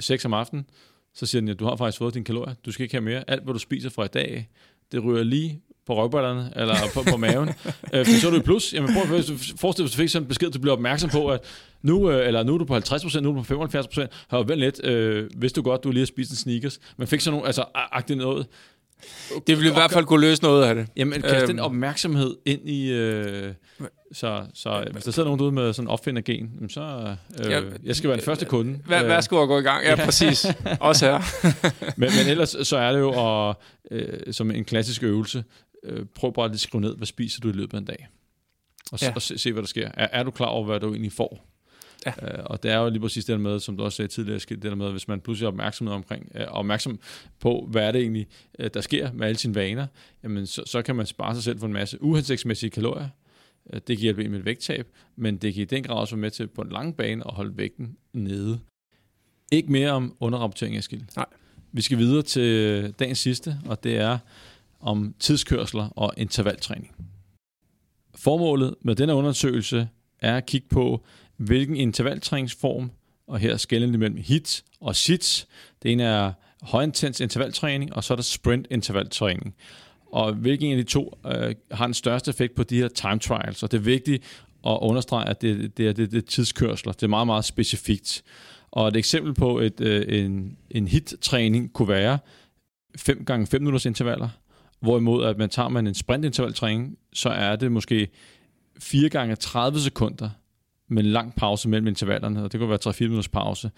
6 om aftenen, så siger den, at du har faktisk fået din kalorier. Du skal ikke have mere. Alt, hvad du spiser fra i dag, det ryger lige på røvballerne, eller på, på maven, øh, så er du i plus. Jamen prøv at forestille dig, hvis du fik sådan en besked, du bliver opmærksom på, at nu, øh, eller nu er du på 50%, nu er du på 75%, har jo vel lidt, øh, hvis du godt, du lige har spist en sneakers, men fik sådan nogle, altså, agtigt noget, det vil i hvert fald kunne løse noget af det. Jamen, kast øhm. den opmærksomhed ind i... Øh, så, så hvis der sidder nogen derude med sådan en opfindergen, så øh, ja, jeg skal være den første kunde. Vær, øh, værsgo at gå i gang. Ja, præcis. Også her. men, men ellers så er det jo at, øh, som en klassisk øvelse, øh, prøv bare at skrive ned, hvad spiser du i løbet af en dag. Og, ja. og se, se, hvad der sker. Er, er du klar over, hvad du egentlig får? Ja. Øh, og det er jo lige præcis det der med, som du også sagde tidligere, det der med, hvis man pludselig er opmærksom, omkring, øh, opmærksom på, hvad er det egentlig, øh, der sker med alle sine vaner, jamen så, så kan man spare sig selv for en masse uhensigtsmæssige kalorier. Øh, det kan hjælpe en med vægttab, men det kan i den grad også være med til på en lang bane at holde vægten nede. Ikke mere om underrapportering, Eskild. Nej. Vi skal videre til dagens sidste, og det er om tidskørsler og intervaltræning. Formålet med denne undersøgelse er at kigge på, hvilken intervaltræningsform, og her skælder det mellem HIT og SITS. Det ene er højintens intervaltræning, og så er der sprint intervaltræning. Og hvilken af de to øh, har den største effekt på de her time trials, og det er vigtigt at understrege, at det, det, er, det, det er tidskørsler. Det er meget, meget specifikt. Og et eksempel på et, øh, en, en hit-træning kunne være 5 gange 5 minutters intervaller, hvorimod at man tager man en sprintintervaltræning, så er det måske 4 gange 30 sekunder, med en lang pause mellem intervallerne, og det kunne være 3-4 minutters pause.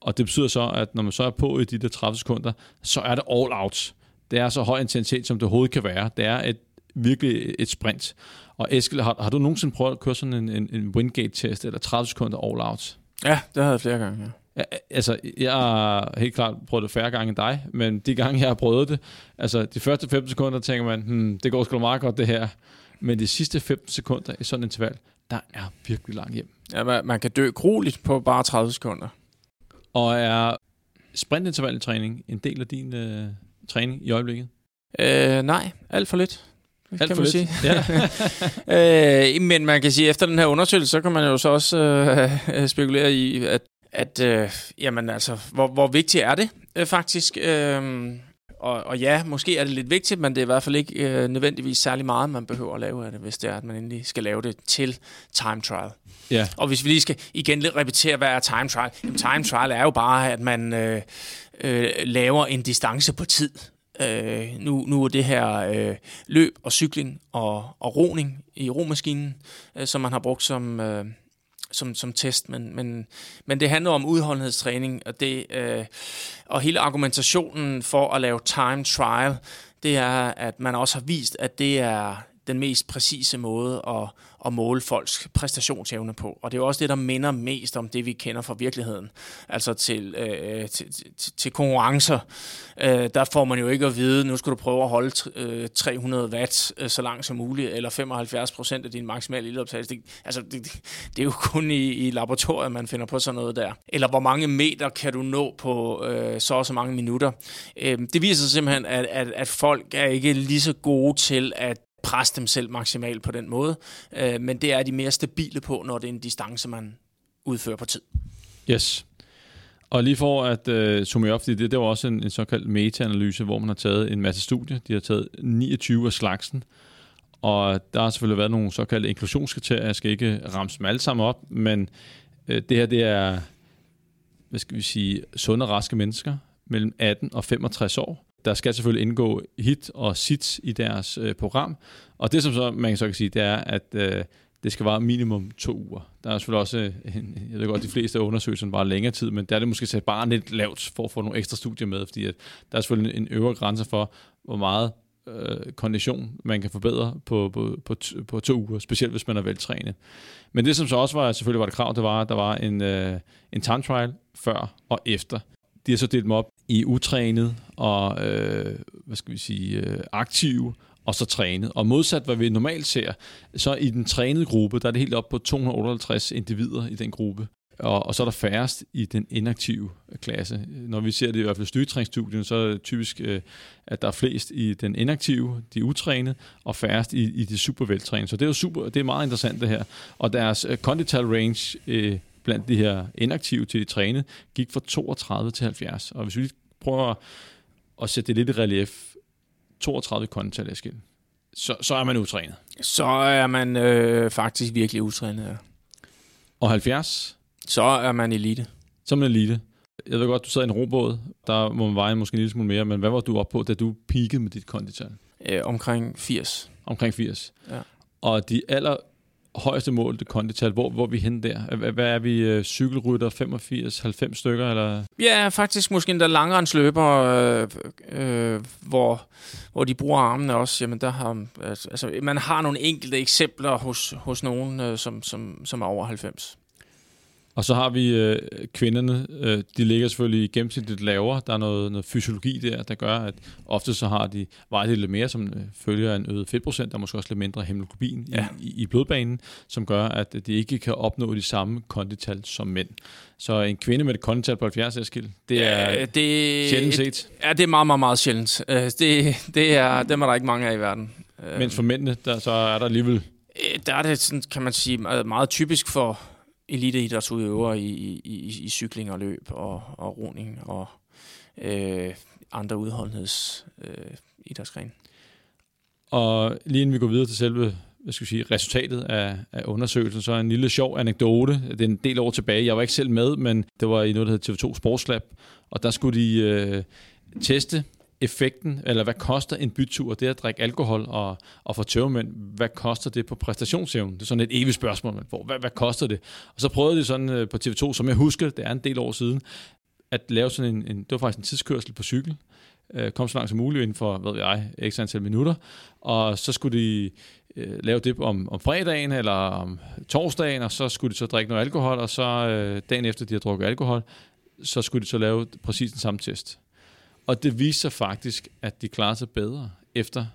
Og det betyder så, at når man så er på i de der 30 sekunder, så er det all out. Det er så høj intensitet, som det overhovedet kan være. Det er et, virkelig et sprint. Og Eskild, har, har du nogensinde prøvet at køre sådan en, en, en Wingate-test, eller 30 sekunder all out? Ja, det har jeg flere gange, ja. Ja, altså, jeg har helt klart prøvet det færre gange end dig, men de gange, jeg har prøvet det, altså de første 15 sekunder tænker man, hmm, det går sgu meget godt det her. Men de sidste 15 sekunder i sådan en interval, der er virkelig langt hjem. Ja, man, man kan dø grueligt på bare 30 sekunder. Og er sprintintervaltræning en del af din øh, træning i øjeblikket? Øh, nej, alt for lidt. Alt kan for man lidt. sige. Ja. øh, men man kan sige, at efter den her undersøgelse, så kan man jo så også øh, spekulere i, at, at øh, jamen, altså, hvor, hvor vigtigt er det øh, faktisk? Øh, og, og ja, måske er det lidt vigtigt, men det er i hvert fald ikke øh, nødvendigvis særlig meget, man behøver at lave af det, hvis det er, at man endelig skal lave det til time trial. Ja. Og hvis vi lige skal igen lidt repetere, hvad er time trial? Jamen, time trial er jo bare, at man øh, øh, laver en distance på tid. Øh, nu, nu er det her øh, løb og cykling og, og roning i romaskinen, øh, som man har brugt som... Øh, som, som test, men, men, men det handler om udholdenhedstræning, og, det, øh, og hele argumentationen for at lave time trial, det er, at man også har vist, at det er den mest præcise måde at, at måle folks præstationsevne på. Og det er også det, der minder mest om det, vi kender fra virkeligheden. Altså til, øh, til, til, til konkurrencer, øh, der får man jo ikke at vide, nu skal du prøve at holde øh, 300 watt øh, så langt som muligt, eller 75 procent af din maksimale ildoptagelse. Det, altså, det, det er jo kun i, i laboratoriet, man finder på sådan noget der. Eller hvor mange meter kan du nå på øh, så og så mange minutter. Øh, det viser sig simpelthen, at, at, at folk er ikke lige så gode til at presse dem selv maksimalt på den måde. Øh, men det er de mere stabile på, når det er en distance, man udfører på tid. Yes. Og lige for at øh, summe op, det, det var også en, en såkaldt meta-analyse, hvor man har taget en masse studier. De har taget 29 af slagsen, og der har selvfølgelig været nogle såkaldte inklusionskriterier. Jeg skal ikke ramse dem alle sammen op, men øh, det her det er, hvad skal vi sige, sunde og raske mennesker mellem 18 og 65 år, der skal selvfølgelig indgå hit og sit i deres øh, program. Og det, som så, man så kan sige, det er, at øh, det skal vare minimum to uger. Der er selvfølgelig også, øh, en, jeg ved godt, de fleste af undersøgelserne var længere tid, men der er det måske sat bare lidt lavt for at få nogle ekstra studier med, fordi at der er selvfølgelig en øvre grænse for, hvor meget øh, kondition man kan forbedre på, på, på, på to uger, specielt hvis man er veltrænet. Men det, som så også var, selvfølgelig var det krav, det var, at der var en, øh, en time trial før og efter. De har så delt dem op i utrænet og øh, hvad skal vi sige, øh, aktive og så trænet. Og modsat hvad vi normalt ser, så i den trænede gruppe, der er det helt op på 258 individer i den gruppe. Og, og så er der færrest i den inaktive klasse. Når vi ser det i hvert fald styrketræningsstudien, så er det typisk, øh, at der er flest i den inaktive, de utrænede, og færrest i, i de superveltrænede. Så det er jo super, det er meget interessant det her. Og deres uh, condital range øh, blandt de her inaktive til de trænede, gik fra 32 til 70. Og hvis vi lige prøver at sætte det lidt i relief, 32 kondital Eskild. så, så er man utrænet. Så er man øh, faktisk virkelig utrænet, ja. Og 70, Så er man elite. så er man elite. Jeg ved godt, du sad i en robåd. Der må man veje måske en lille smule mere, men hvad var du op på, da du peakede med dit kondital? Øh, omkring 80. Omkring 80. Ja. Og de aller højeste mål, det kondital, hvor, hvor er vi henne der? Hvad- er vi? Øh, cykelrytter 85, 90 stykker? Eller? Ja, faktisk måske endda langrensløber, øh, øh, hvor, hvor de bruger armene også. Jamen, der har, altså, altså, man har nogle enkelte eksempler hos, hos nogen, øh, som, som, som er over 90. Og så har vi øh, kvinderne, øh, de ligger selvfølgelig i gennemsnit lidt lavere. Der er noget, noget fysiologi der, der gør, at ofte så har de, vejer de lidt mere, som øh, følger en øget fedtprocent, der er måske også lidt mindre hemoglobin ja. Ja. i, i, blodbanen, som gør, at de ikke kan opnå de samme kondital som mænd. Så en kvinde med et kondital på 70 Eskild, det er Øh, det, sjældent set. Ja, det er meget, meget, meget sjældent. Øh, det, det er, dem er der ikke mange af i verden. Mens for mændene, der, så er der alligevel Øh, Der er det, sådan, kan man sige, meget typisk for eliteidrætsudøvere i, i, i, i cykling og løb og, og roning og øh, andre udholdenheds øh, idrætsgrene. Og lige inden vi går videre til selve hvad skal jeg sige, resultatet af, af undersøgelsen, så er en lille sjov anekdote. Det er en del år tilbage. Jeg var ikke selv med, men det var i noget, der hed TV2 Sportslab. Og der skulle de øh, teste effekten, eller hvad koster en bytur, det at drikke alkohol og, og få tøvmænd, hvad koster det på præstationsevnen? Det er sådan et evigt spørgsmål, man hvor, hvad, hvad koster det? Og så prøvede de sådan øh, på TV2, som jeg husker, det er en del år siden, at lave sådan en, en det var faktisk en tidskørsel på cykel, øh, kom så langt som muligt inden for, hvad ved jeg, x antal minutter, og så skulle de øh, lave det om, om fredagen eller om torsdagen, og så skulle de så drikke noget alkohol, og så øh, dagen efter de har drukket alkohol, så skulle de så lave præcis den samme test. Og det viste sig faktisk, at de klarede sig bedre efter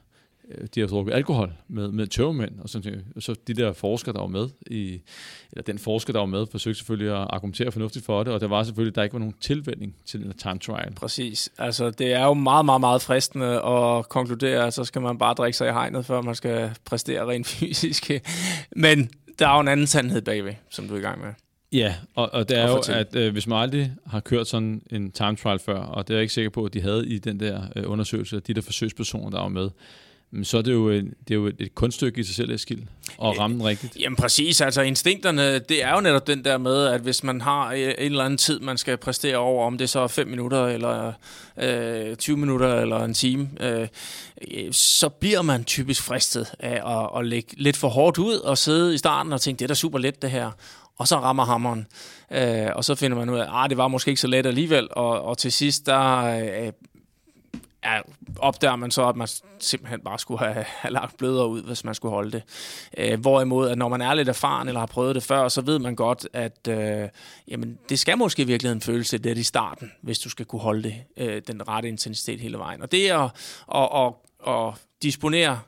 øh, de har drukket alkohol med, med tøvmænd. Og så, øh, så de der forskere, der var med, i, eller den forsker, der var med, forsøgte selvfølgelig at argumentere fornuftigt for det, og der var selvfølgelig, at der ikke var nogen tilvænning til den time trial. Præcis. Altså, det er jo meget, meget, meget fristende at konkludere, at så skal man bare drikke sig i hegnet, før man skal præstere rent fysisk. Men der er jo en anden sandhed bagved, som du er i gang med. Ja, og, og det er Og jo, at øh, hvis man aldrig har kørt sådan en time trial før, og det er jeg ikke sikker på, at de havde i den der øh, undersøgelse, de der forsøgspersoner, der var med, så er det jo, en, det er jo et, kunststykke i sig selv, Eskild, at ramme den rigtigt. Jamen præcis, altså instinkterne, det er jo netop den der med, at hvis man har øh, en eller anden tid, man skal præstere over, om det så er 5 minutter, eller øh, 20 minutter, eller en time, øh, øh, så bliver man typisk fristet af at, at lægge lidt for hårdt ud, og sidde i starten og tænke, det er da super let det her, og så rammer hammeren, øh, og så finder man ud af, at det var måske ikke så let alligevel, og, og til sidst, der øh, ja, opdager man så, at man simpelthen bare skulle have, have lagt blødere ud, hvis man skulle holde det. Øh, hvorimod, at når man er lidt erfaren eller har prøvet det før, så ved man godt, at øh, jamen, det skal måske i virkeligheden føles lidt let i starten, hvis du skal kunne holde det, øh, den rette intensitet hele vejen. Og det at, at, at, at disponere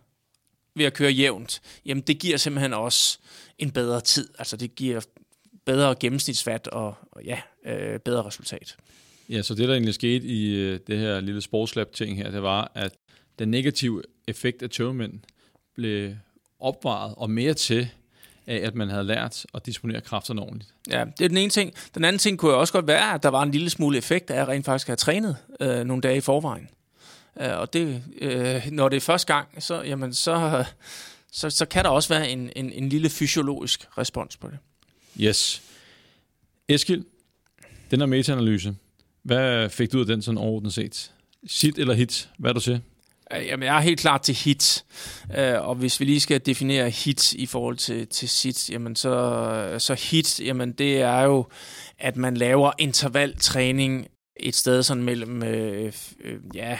ved at køre jævnt, jamen det giver simpelthen også en bedre tid. Altså det giver bedre gennemsnitsfat og, og ja, øh, bedre resultat. Ja, så det der egentlig skete i øh, det her lille sportslab-ting her, det var, at den negative effekt af tøvmænd blev opvaret og mere til af, at man havde lært at disponere kræfterne ordentligt. Ja, det er den ene ting. Den anden ting kunne jo også godt være, at der var en lille smule effekt af at rent faktisk have trænet øh, nogle dage i forvejen. Øh, og det, øh, når det er første gang, så, jamen, så, så, så kan der også være en, en, en lille fysiologisk respons på det. Yes. Eskild, den her meta-analyse, hvad fik du ud af den sådan overordnet set? Sit eller hit? Hvad du til? Øh, Jamen, jeg er helt klart til hit. Øh, og hvis vi lige skal definere hit i forhold til, til sit, jamen så, så hit, jamen det er jo, at man laver intervaltræning et sted sådan mellem øh, øh, ja,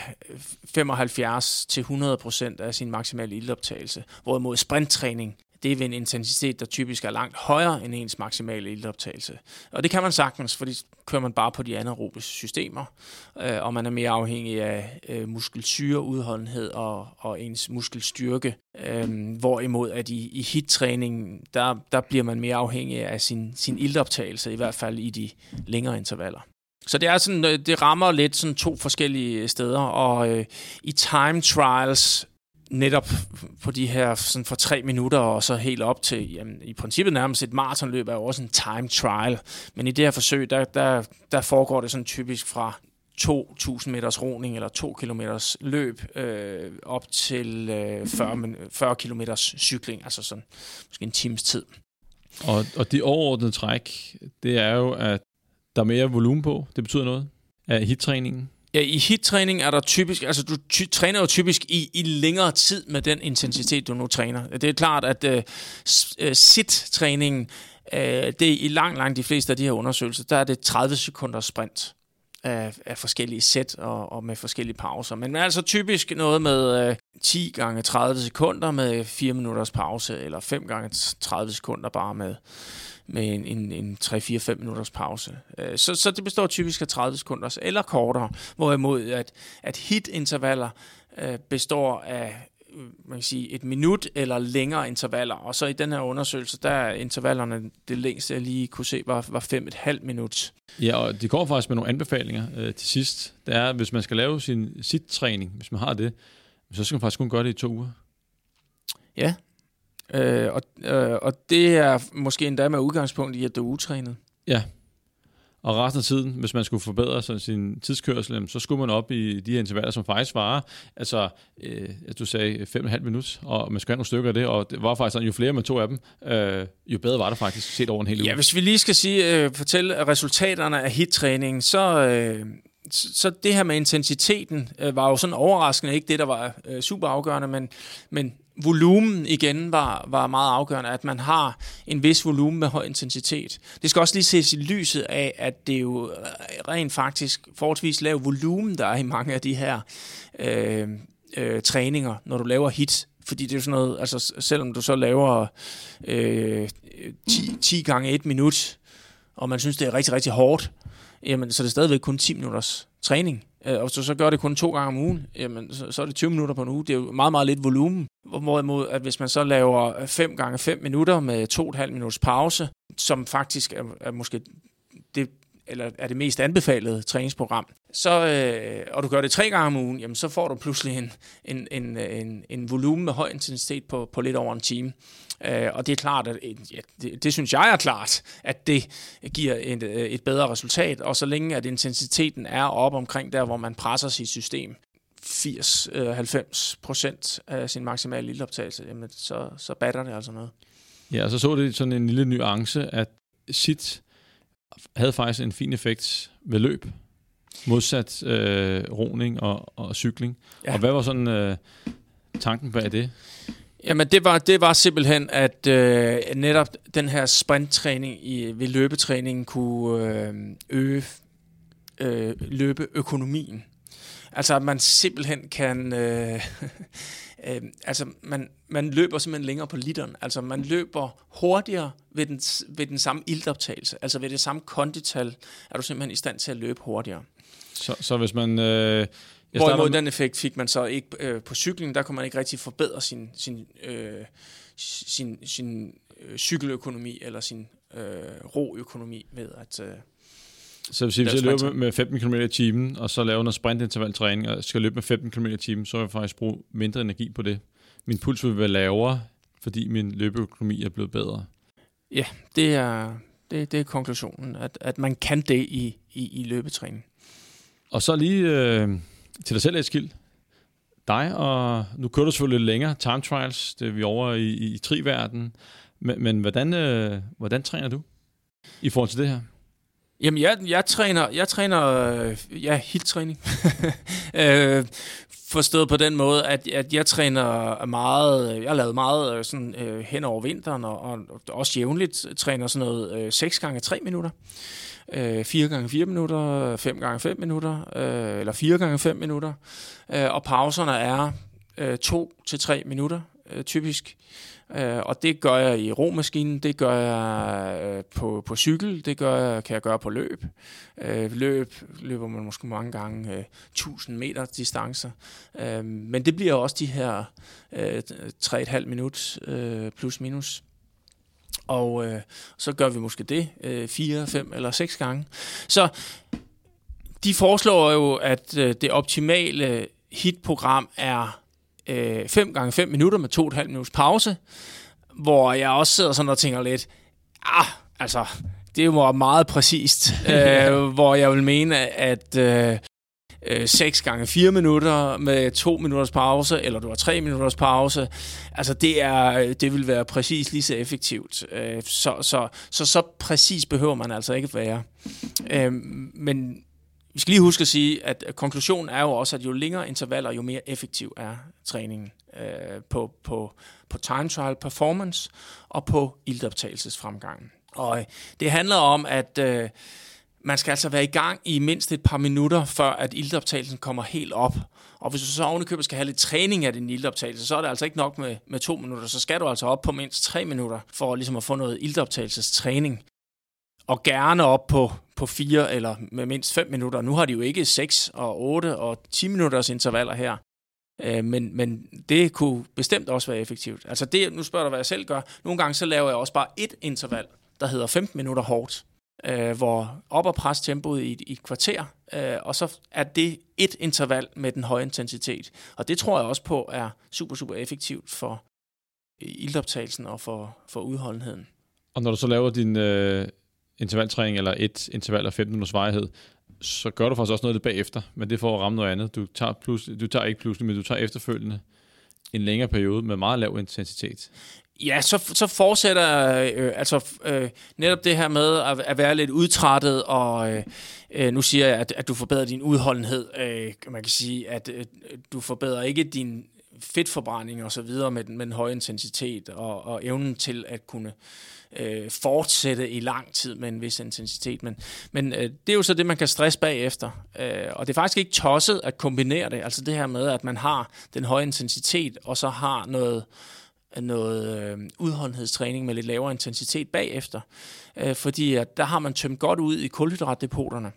75 til 100 procent af sin maksimale ildoptagelse. Hvorimod sprinttræning, det er ved en intensitet, der typisk er langt højere end ens maksimale ildoptagelse. Og det kan man sagtens, fordi kører man bare på de anaerobe systemer, øh, og man er mere afhængig af øh, muskelsyreudholdenhed og, og ens muskelstyrke. Øh, hvorimod at i, i hit-træningen, der, der bliver man mere afhængig af sin, sin ildoptagelse, i hvert fald i de længere intervaller. Så det er sådan, øh, det rammer lidt sådan to forskellige steder, og øh, i time trials netop på de her sådan for tre minutter og så helt op til, jamen, i princippet nærmest et maratonløb er jo også en time trial, men i det her forsøg, der, der, der foregår det sådan typisk fra 2.000 meters roning eller 2 km løb øh, op til øh, 40, 40 km cykling, altså sådan måske en times tid. Og, og de overordnede træk, det er jo, at der er mere volumen på. Det betyder noget af hittræningen. Ja, i hittræning er der typisk, altså du ty- træner jo typisk i, i længere tid med den intensitet, du nu træner. Det er klart, at uh, sit-træningen, uh, det er i langt, langt de fleste af de her undersøgelser, der er det 30 sekunder sprint af, af forskellige sæt og, og med forskellige pauser. Men altså typisk noget med øh, 10 gange 30 sekunder med 4 minutters pause, eller 5 gange 30 sekunder bare med med en, en, en 3-4-5 minutters pause. Øh, så, så det består typisk af 30 sekunder eller kortere, hvorimod at, at hit-intervaller øh, består af øh, man kan sige, et minut eller længere intervaller. Og så i den her undersøgelse, der er intervallerne, det længste jeg lige kunne se, var, var fem et halvt minut. Ja, og de kommer faktisk med nogle anbefalinger øh, til sidst. Det er, hvis man skal lave sin sit-træning, hvis man har det, så skal man faktisk kun gøre det i to uger. Ja, Øh, og, øh, og det er måske endda med udgangspunkt i, at du er utrænet. Ja. Og resten af tiden, hvis man skulle forbedre sådan sin tidskørsel, så skulle man op i de her intervaller, som faktisk varer, altså, øh, du sagde 5,5 minutter, og man skulle have nogle stykker af det, og det var faktisk sådan, jo flere man tog af dem, øh, jo bedre var det faktisk set over en hel uge. Ja, hvis vi lige skal sige, øh, fortælle resultaterne af hit-træningen, så, øh, så det her med intensiteten øh, var jo sådan overraskende ikke det, der var øh, super afgørende, men, men volumen igen var, var meget afgørende, at man har en vis volumen med høj intensitet. Det skal også lige ses i lyset af, at det er jo øh, rent faktisk forholdsvis lav volumen, der er i mange af de her øh, øh, træninger, når du laver hit. Fordi det er jo sådan noget, altså selvom du så laver øh, 10, 10 gange 1 minut, og man synes, det er rigtig, rigtig hårdt, jamen så er det stadigvæk kun 10 minutters træning. Øh, og så, så gør det kun to gange om ugen, jamen, så, så er det 20 minutter på en uge. Det er jo meget, meget lidt volumen. Hvorimod, at hvis man så laver øh, 5 gange 5 minutter med 2,5 minutters pause, som faktisk er, er måske det, eller er det mest anbefalede træningsprogram, så, øh, og du gør det tre gange om ugen, jamen, så får du pludselig en, en, en, øh, en, en volumen med høj intensitet på, på lidt over en time. Øh, og det er klart, at ja, det, det synes jeg er klart, at det giver et, et bedre resultat. Og så længe at intensiteten er op omkring der, hvor man presser sit system, 80-90 øh, procent af sin maksimale ildoptagelse, jamen så, så batter det altså noget. Ja, og så så det sådan en lille nuance, at sit havde faktisk en fin effekt ved løb, modsat øh, roning og, og cykling. Ja. Og hvad var sådan øh, tanken bag det? Jamen det var, det var simpelthen, at øh, netop den her sprinttræning i, ved løbetræningen kunne øh, øge øh, løbeøkonomien. Altså at man simpelthen kan... Øh, øh, altså man, man løber simpelthen længere på literen. Altså man løber hurtigere ved den, ved den samme iltoptagelse. Altså ved det samme kondital er du simpelthen i stand til at løbe hurtigere. Så, så hvis man... Øh Hvorimod den effekt fik man så ikke øh, på cykling, der kunne man ikke rigtig forbedre sin, sin, øh, sin, sin øh, cykeløkonomi eller sin øh, roøkonomi ved at... Øh, så hvis jeg løber med 15 km i timen, og så laver noget sprintintervaltræning, og skal løbe med 15 km i timen, så vil jeg faktisk bruge mindre energi på det. Min puls vil være lavere, fordi min løbeøkonomi er blevet bedre. Ja, det er, det, det er konklusionen, at, at man kan det i, i, i løbetræning. Og så lige... Øh til dig selv, Eskild. Dig, og nu kører du selvfølgelig lidt længere, time trials, det er vi over i, i, i triverden. Men, men hvordan, øh, hvordan træner du i forhold til det her? Jamen, jeg, jeg træner, jeg træner øh, ja, hit-træning. øh, forstået på den måde, at, at jeg træner meget, øh, jeg har lavet meget øh, sådan, øh, hen over vinteren, og, og også jævnligt træner sådan noget øh, 6 gange 3 minutter øh, 4 gange 4 minutter, 5 gange 5 minutter, øh, eller 4 gange 5 minutter. Øh, og pauserne er øh, 2 til 3 minutter, øh, typisk. Øh, og det gør jeg i romaskinen, det gør jeg øh, på, på cykel, det gør jeg, kan jeg gøre på løb. Øh, løb løber man måske mange gange øh, 1000 meter distancer. Øh, men det bliver også de her øh, 3,5 minut øh, plus minus. Og øh, så gør vi måske det øh, fire, fem eller seks gange. Så de foreslår jo, at øh, det optimale hitprogram er øh, 5 gange 5 minutter med 2,5 minutters pause, hvor jeg også sidder sådan og tænker lidt, ah, altså, det var meget præcist, øh, hvor jeg vil mene, at øh, øh, 6 gange 4 minutter med 2 minutters pause, eller du har 3 minutters pause. Altså det, er, øh, det vil være præcis lige så effektivt. Øh, så, så, så så præcis behøver man altså ikke være. Øh, men vi skal lige huske at sige, at konklusionen er jo også, at jo længere intervaller, jo mere effektiv er træningen øh, på, på, på time trial performance og på ildoptagelsesfremgangen. Og øh, det handler om, at øh, man skal altså være i gang i mindst et par minutter, før at ildoptagelsen kommer helt op. Og hvis du så ovenikøbet skal have lidt træning af din ildoptagelse, så er det altså ikke nok med, med to minutter. Så skal du altså op på mindst tre minutter, for ligesom at få noget ildoptagelsestræning. Og gerne op på, på fire eller med mindst fem minutter. Nu har de jo ikke 6 og 8 og 10 minutters intervaller her. Øh, men, men det kunne bestemt også være effektivt. Altså det, nu spørger du, hvad jeg selv gør. Nogle gange så laver jeg også bare et interval, der hedder 15 minutter hårdt øh, hvor op og pres tempoet i, i et kvarter, øh, og så er det et interval med den høje intensitet. Og det tror jeg også på er super, super effektivt for øh, ildoptagelsen og for, for udholdenheden. Og når du så laver din øh, intervaltræning, eller et interval af 15 minutters varighed, så gør du faktisk også noget af det bagefter, men det får at ramme noget andet. Du tager, plus, du tager ikke pludselig, men du tager efterfølgende en længere periode med meget lav intensitet. Ja, så, så fortsætter øh, altså øh, netop det her med at, at være lidt udtrættet, og øh, øh, nu siger jeg, at, at du forbedrer din udholdenhed. Øh, man kan sige, at øh, du forbedrer ikke din fedtforbrænding og så videre med, med den høje intensitet, og, og evnen til at kunne øh, fortsætte i lang tid med en vis intensitet. Men, men øh, det er jo så det, man kan stresse bagefter. Øh, og det er faktisk ikke tosset at kombinere det, altså det her med, at man har den høje intensitet, og så har noget noget øh, udholdenhedstræning med lidt lavere intensitet bagefter, øh, fordi at der har man tømt godt ud i kulhydratdepoterne.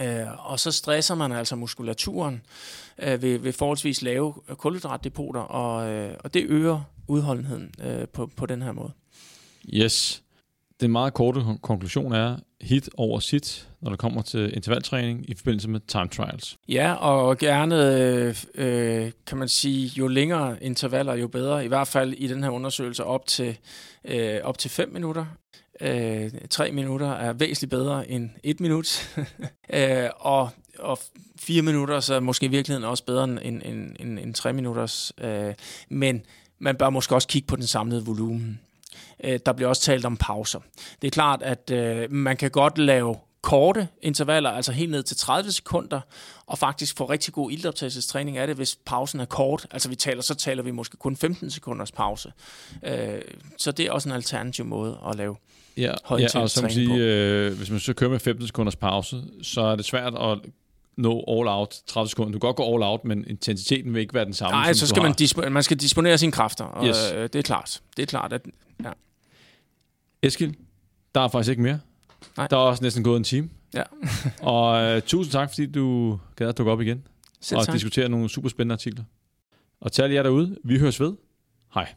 Øh, og så stresser man altså muskulaturen øh, ved, ved forholdsvis lave kulhydratdepoter, og, øh, og det øger udholdenheden øh, på, på den her måde. Yes. Den meget korte konklusion er hit over sit, når det kommer til intervaltræning i forbindelse med time trials. Ja, og gerne, øh, øh, kan man sige, jo længere intervaller, jo bedre. I hvert fald i den her undersøgelse op til, øh, op til 5 minutter. Øh, 3 minutter er væsentligt bedre end 1 minut. øh, og, og 4 minutter så er måske i virkeligheden også bedre end, end, end, end 3 minutters. Øh, men man bør måske også kigge på den samlede volumen. Øh, der bliver også talt om pauser. Det er klart, at øh, man kan godt lave korte intervaller, altså helt ned til 30 sekunder, og faktisk få rigtig god ildoptagelsestræning af det, hvis pausen er kort. Altså vi taler, så taler vi måske kun 15 sekunders pause. Øh, så det er også en alternativ måde at lave Ja, ja og som sige, øh, hvis man så kører med 15 sekunders pause, så er det svært at nå all out 30 sekunder. Du kan godt gå all out, men intensiteten vil ikke være den samme. Nej, så skal man, disp- man skal disponere sine kræfter, og yes. øh, det er klart. Det er klart, at... Ja. Eskild, der er faktisk ikke mere. Nej. Der er også næsten gået en time. Ja. og uh, tusind tak, fordi du gad at dukke op igen. Selv og tak. diskutere nogle super spændende artikler. Og til alle jer derude, vi høres ved. Hej.